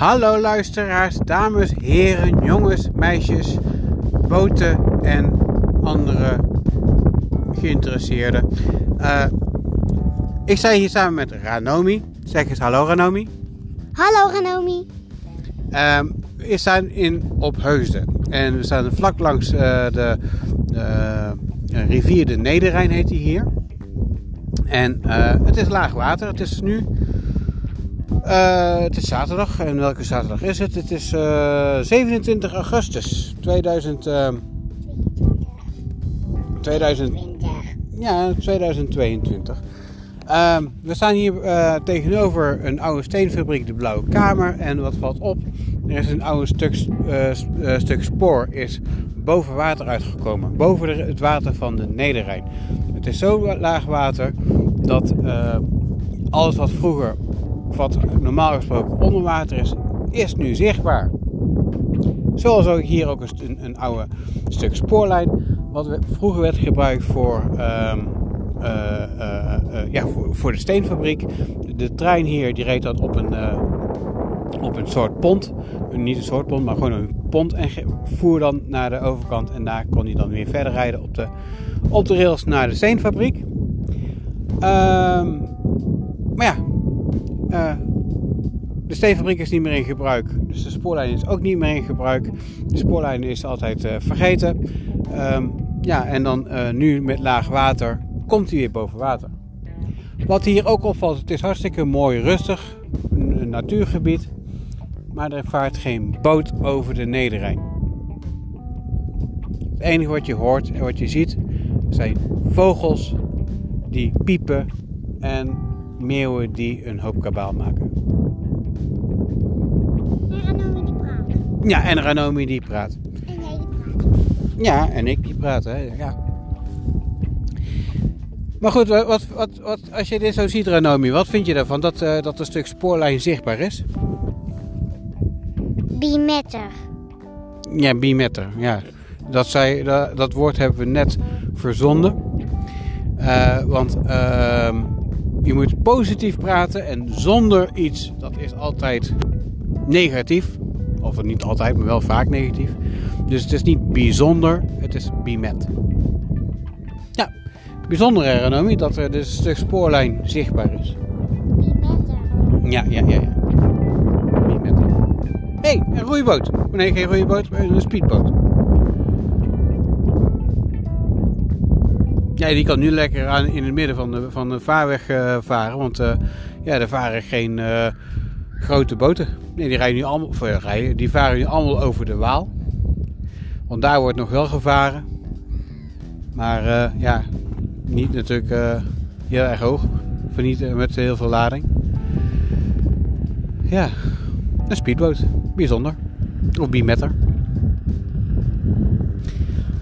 Hallo luisteraars, dames, heren, jongens, meisjes, boten en andere geïnteresseerden. Uh, ik sta hier samen met Ranomi. Zeg eens hallo Ranomi. Hallo Ranomi. Uh, we staan in Opheusden en we staan vlak langs uh, de rivier de Nederrijn heet die hier. En het is laag water. Het is nu uh, het is zaterdag. En welke zaterdag is het? Het is uh, eh, 27 augustus 2000, uh, 2000, ja, 2022. Ehm, we staan hier tegenover een oude steenfabriek, de Blauwe Kamer. En wat valt op? Er is een oude stuk, stuk spoor is boven water uitgekomen. Boven het water van de Nederrijn. Het is zo laag water dat alles wat vroeger wat normaal gesproken onder water is, is nu zichtbaar. Zoals ook hier ook een, een oude stuk spoorlijn, wat vroeger werd gebruikt voor, uh, uh, uh, ja, voor, voor, de steenfabriek. De trein hier die reed dat op een, op een soort pont. Niet een soort pont, maar gewoon een pont. En voer dan naar de overkant. En daar kon hij dan weer verder rijden op de, op de rails naar de steenfabriek. Ehm, maar ja, uh, de steenfabriek is niet meer in gebruik, dus de spoorlijn is ook niet meer in gebruik. De spoorlijn is altijd uh, vergeten. Um, ja, en dan uh, nu met laag water komt hij weer boven water. Wat hier ook opvalt, het is hartstikke mooi rustig, een, een natuurgebied, maar er vaart geen boot over de Nederrijn. Het enige wat je hoort en wat je ziet zijn vogels die piepen en meeuwen die een hoop kabaal maken. En Ranomi die praat. Ja, en Ranomi die praat. En jij die praat. Ja, en ik die praat, hè. Ja. Maar goed, wat, wat, wat, als je dit zo ziet, Ranomi, wat vind je ervan dat, uh, dat een stuk spoorlijn zichtbaar is? Bimetter. Ja, bimetter, ja. Dat, zei, dat, dat woord hebben we net verzonden. Uh, want uh, je moet positief praten en zonder iets, dat is altijd negatief. Of niet altijd, maar wel vaak negatief. Dus het is niet bijzonder, het is bimet. Ja, bijzonder ergonomie dat er dus een stuk spoorlijn zichtbaar is. Ja, ja, ja. ja. Hé, hey, een roeiboot. Nee, geen roeiboot, maar een speedboot. Ja, die kan nu lekker aan, in het midden van de, van de vaarweg uh, varen. Want uh, ja, er varen geen uh, grote boten. Nee, die, rijden nu allemaal, rijden, die varen nu allemaal over de Waal. Want daar wordt nog wel gevaren. Maar ja, niet natuurlijk heel erg hoog. Of niet met heel veel lading. Ja, een speedboot. Bijzonder. Of bimetter.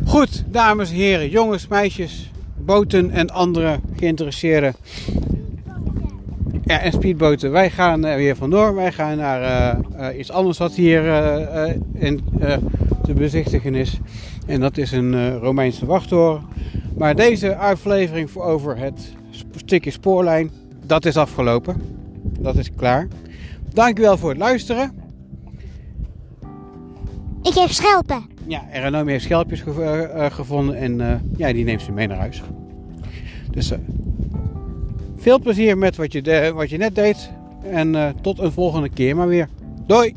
Goed, dames en heren, jongens, meisjes boten en andere geïnteresseerden. Ja, en speedboten. Wij gaan er weer vandoor. Wij gaan naar uh, uh, iets anders wat hier in, te bezichtigen is. En dat is een Romeinse wachttoren. Maar deze aflevering voor over het stukje spoorlijn, dat is afgelopen. Dat is klaar. Dankjewel voor het luisteren. Ik heb schelpen. Ja, Renomi heeft schelpjes ge gevonden en ja, die neemt ze mee naar huis. Dus uh, veel plezier met wat je, wat je net deed. En tot een volgende keer maar weer. Doei!